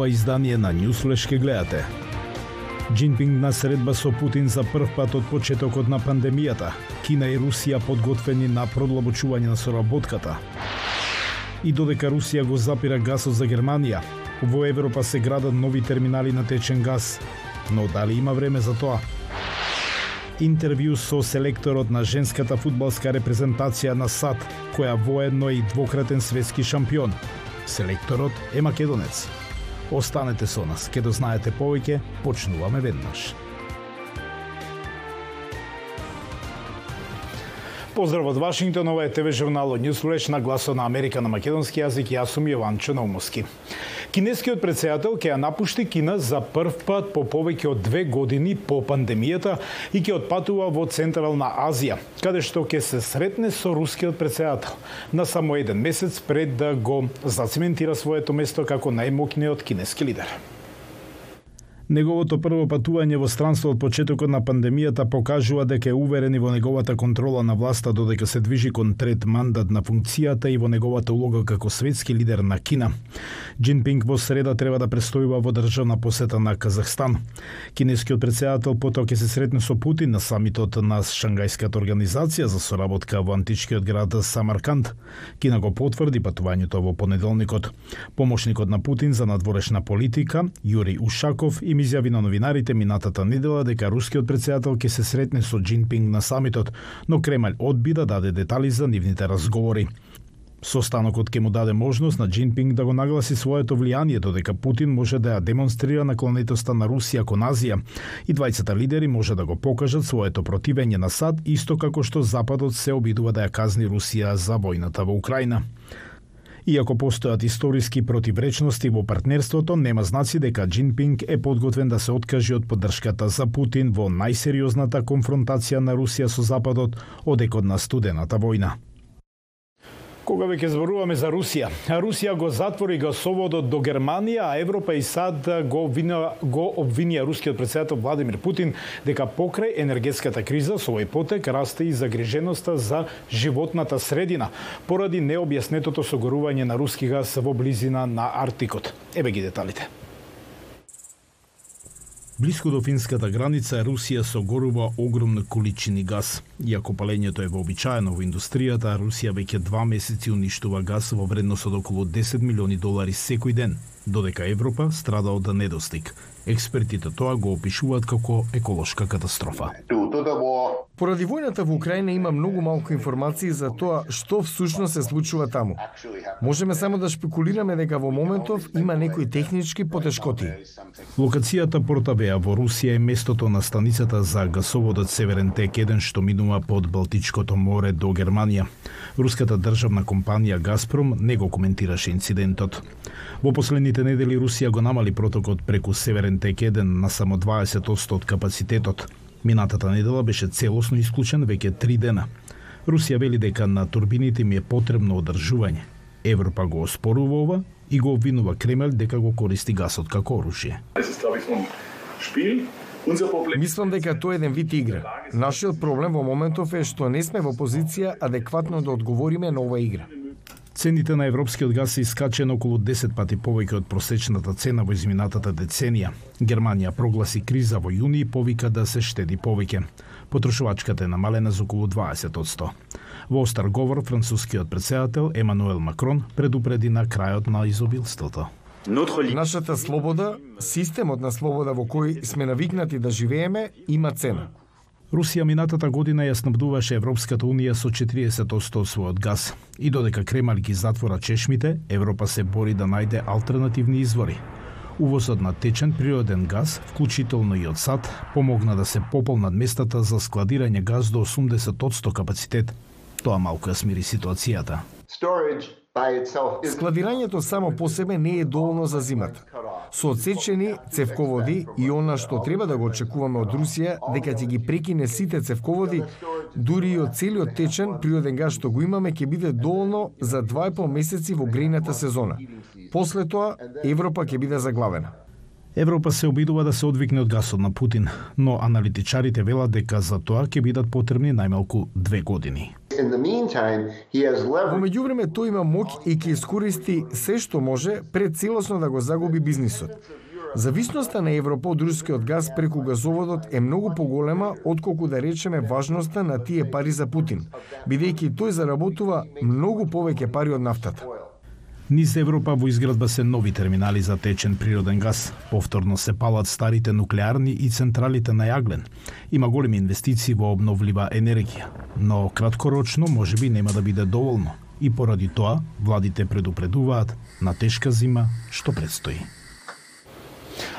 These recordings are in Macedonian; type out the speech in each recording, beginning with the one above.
ова издание на Newsflash ке гледате. Джинпинг на средба со Путин за прв пат од почетокот на пандемијата. Кина и Русија подготвени на продлабочување на соработката. И додека Русија го запира гасот за Германија, во Европа се градат нови терминали на течен газ. Но дали има време за тоа? интервју со селекторот на женската фудбалска репрезентација на САД, која воедно и двократен светски шампион. Селекторот е македонец. Останете со нас, ке дознаете повеќе, почнуваме веднаш. Поздрав од Вашингтон, ова е ТВ журналот Ньюс на гласот на Америка на македонски јазик, јас сум Јован Чономовски. Кинескиот председател ќе ја напушти Кина за прв пат по повеќе од две години по пандемијата и ќе отпатува во Централна Азија, каде што ќе се сретне со рускиот председател на само еден месец пред да го зацементира своето место како најмокниот кинески лидер. Неговото прво патување во странство од почетокот на пандемијата покажува дека е уверен и во неговата контрола на власта додека се движи кон трет мандат на функцијата и во неговата улога како светски лидер на Кина. Джинпинг во среда треба да престојува во државна посета на Казахстан. Кинескиот председател потоа ќе се сретне со Путин на самитот на Шангајската организација за соработка во античкиот град Самарканд. Кина го потврди патувањето во понеделникот. Помошникот на Путин за надворешна политика, Јури Ушаков и изјави на новинарите минатата недела дека рускиот председател ќе се сретне со Джинпинг на самитот, но Кремљ одби да даде детали за нивните разговори. Состанокот ќе му даде можност на Джинпинг да го нагласи своето влијание додека Путин може да ја демонстрира наклонетоста на Русија кон Азија и двајцата лидери може да го покажат своето противење на САД исто како што Западот се обидува да ја казни Русија за војната во Украина. Иако постојат историски противречности во партнерството, нема знаци дека Джинпинг е подготвен да се откажи од поддршката за Путин во најсериозната конфронтација на Русија со Западот одекот на студената војна. Кога веќе зборуваме за Русија, Русија го затвори гасоводот до Германија, а Европа и САД го, обвинија, го обвинија рускиот председател Владимир Путин дека покрај енергетската криза со овој потек расте и загриженоста за животната средина поради необјаснетото согорување на руски газ во близина на Арктикот. Еве ги деталите. Блиску до финската граница Русија согорува огромни количини газ. Иако палењето е вообичаено во индустријата, Русија веќе два месеци уништува газ во вредност од околу 10 милиони долари секој ден, додека Европа страда од недостиг. Експертите тоа го опишуваат како еколошка катастрофа. Поради војната во Украина има многу малку информации за тоа што всушност се случува таму. Можеме само да шпекулираме дека во моментов има некои технички потешкоти. Локацијата Портавеа во Русија е местото на станицата за гасоводот Северен Тек 1 што минува под Балтичкото море до Германија. Руската државна компанија Газпром не го коментираше инцидентот. Во последните недели Русија го намали протокот преку Северен Тек 1 на само 20% од капацитетот. Минатата недела беше целосно исклучен веќе три дена. Русија вели дека на турбините ми е потребно одржување. Европа го оспорува ова и го обвинува Кремљ дека го користи гасот како оружје. Мислам дека тоа е еден вид игра. Нашиот проблем во моментов е што не сме во позиција адекватно да одговориме на оваа игра. Цените на европскиот газ се искачен околу 10 пати повеќе од просечната цена во изминатата деценија. Германија прогласи криза во јуни и повика да се штеди повеќе. Потрошувачката е намалена за околу 20%. Во остар говор, францускиот председател Емануел Макрон предупреди на крајот на изобилството. Нашата слобода, системот на слобода во кој сме навикнати да живееме, има цена. Русија минатата година ја снабдуваше Европската Унија со 40% од својот газ. И додека Кремљ ги затвора чешмите, Европа се бори да најде алтернативни извори. Увозот на течен природен газ, вклучително и од САД, помогна да се пополнат местата за складирање газ до 80% капацитет. Тоа малку ја смири ситуацијата. Складирањето само по себе не е доволно за зимата. Со одсечени цевководи и она што треба да го очекуваме од Русија дека ќе ги прекине сите цевководи, дури и од целиот течен природен газ што го имаме ќе биде доволно за 2,5 месеци во грејната сезона. После тоа Европа ќе биде заглавена. Европа се обидува да се одвикне од гасот на Путин, но аналитичарите велат дека за тоа ќе бидат потребни најмалку две години. Во меѓувреме тој има моќ и ќе искористи се што може пред целосно да го загуби бизнисот. Зависноста на Европа од рускиот газ преку газоводот е многу поголема отколку да речеме важноста на тие пари за Путин, бидејќи тој заработува многу повеќе пари од нафтата. Низ Европа во изградба се нови терминали за течен природен газ. Повторно се палат старите нуклеарни и централите на јаглен. Има големи инвестиции во обновлива енергија, но краткорочно може би нема да биде доволно. И поради тоа, владите предупредуваат на тешка зима што предстои.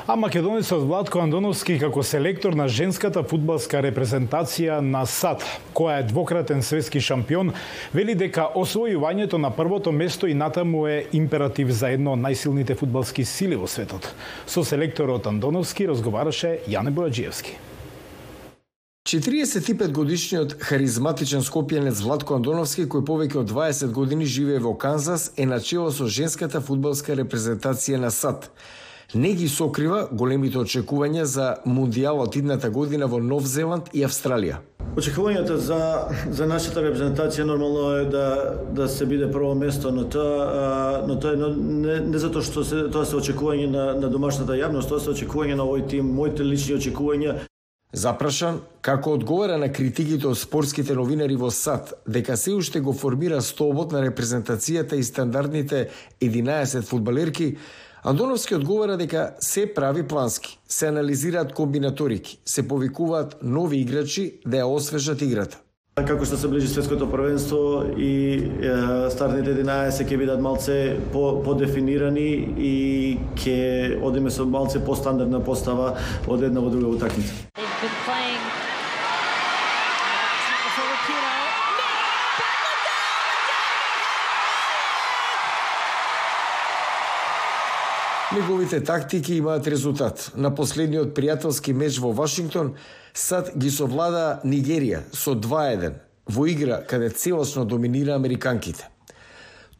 А македонецот Владко Андоновски како селектор на женската фудбалска репрезентација на САД, која е двократен светски шампион, вели дека освојувањето на првото место и натаму е императив за едно од најсилните фудбалски сили во светот. Со селекторот Андоновски разговараше Јане Бојаджиевски. 45 годишниот харизматичен скопјанец Владко Андоновски, кој повеќе од 20 години живее во Канзас, е начело со женската фудбалска репрезентација на САД не ги сокрива големите очекувања за Мундијалот идната година во Нов Зеланд и Австралија. Очекувањата за за нашата репрезентација нормално е да да се биде прво место, но тоа но тоа е не, не затоа што се тоа се очекување на на домашната јавност, тоа се очекување на овој тим, моите лични очекувања. Запрашан како одговара на критиките од спортските новинари во САД дека се уште го формира столбот на репрезентацијата и стандардните 11 фудбалерки, Андоновски одговара дека се прави плански, се анализираат комбинаторики, се повикуваат нови играчи да ја освежат играта. Како што се ближи светското првенство и е, стартните 11 ќе бидат малце по, подефинирани и ќе одиме со малце постандардна постава од една во друга утакмица. Неговите тактики имаат резултат. На последниот пријателски меч во Вашингтон, САД ги совлада Нигерија со 2-1 во игра каде целосно доминира американките.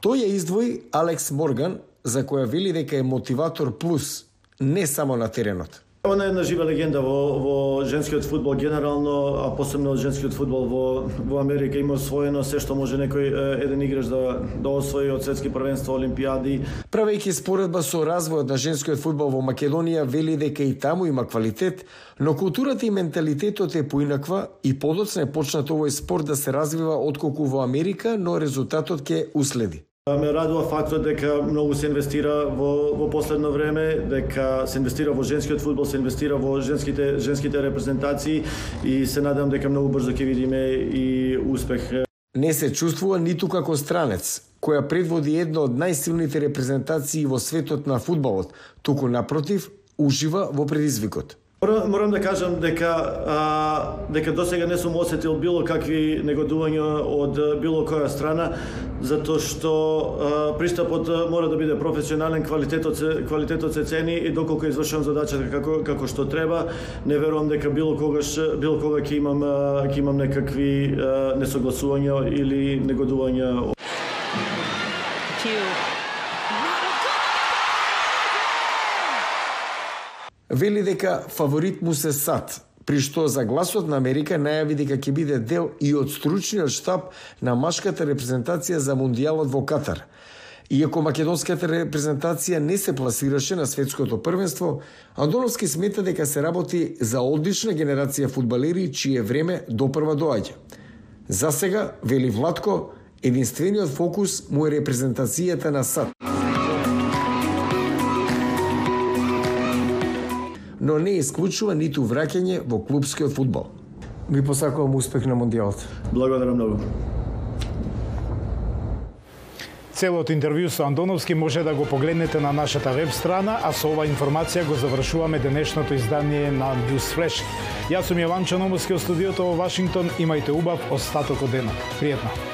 Тој ја издвои Алекс Морган, за која вели дека е мотиватор плюс, не само на теренот. Она е една жива легенда во, во женскиот фудбал генерално, а посебно женскиот фудбал во, во Америка има освоено се што може некој еден играч да, да освои од светски првенства, олимпијади. Правејќи споредба со развојот на женскиот фудбал во Македонија, вели дека и таму има квалитет, но културата и менталитетот е поинаква и подоцна е почнат овој спорт да се развива отколку во Америка, но резултатот ќе уследи. Ме радува фактот дека многу се инвестира во, во последно време, дека се инвестира во женскиот фудбал, се инвестира во женските, женските репрезентации и се надам дека многу брзо ќе видиме и успех. Не се чувствува ниту како странец, која предводи една од најсилните репрезентации во светот на фудбалот, туку напротив, ужива во предизвикот. Морам да кажам дека а, дека досега не сум осетил било какви негодувања од било која страна, затоа што а, пристапот мора да биде професионален, квалитетот се квалитетот се цени и доколку извршувам задачата како како што треба, не верувам дека било когаш било кога ќе имам ќе имам некакви а, несогласувања или негодувања. Вели дека фаворит му се САД, при што за гласот на Америка најави дека ќе биде дел и од стручниот штаб на машката репрезентација за Мундијалот во Катар. Иако македонската репрезентација не се пласираше на светското првенство, Андоновски смета дека се работи за одлична генерација фудбалери чие време допрва доаѓа. За сега, вели Владко, единствениот фокус му е репрезентацијата на САД. Но не исклучува ниту враќање во клубскиот фудбал. Ви посакувам успех на Мондијалот. Благодарам многу. Целото интервју со Андоновски може да го погледнете на нашата веб страна, а со ова информација го завршуваме денешното издание на News Flash. Јас сум Јован Чономовски од студиото во Вашингтон. Имајте убав остаток од денот. Пријатно.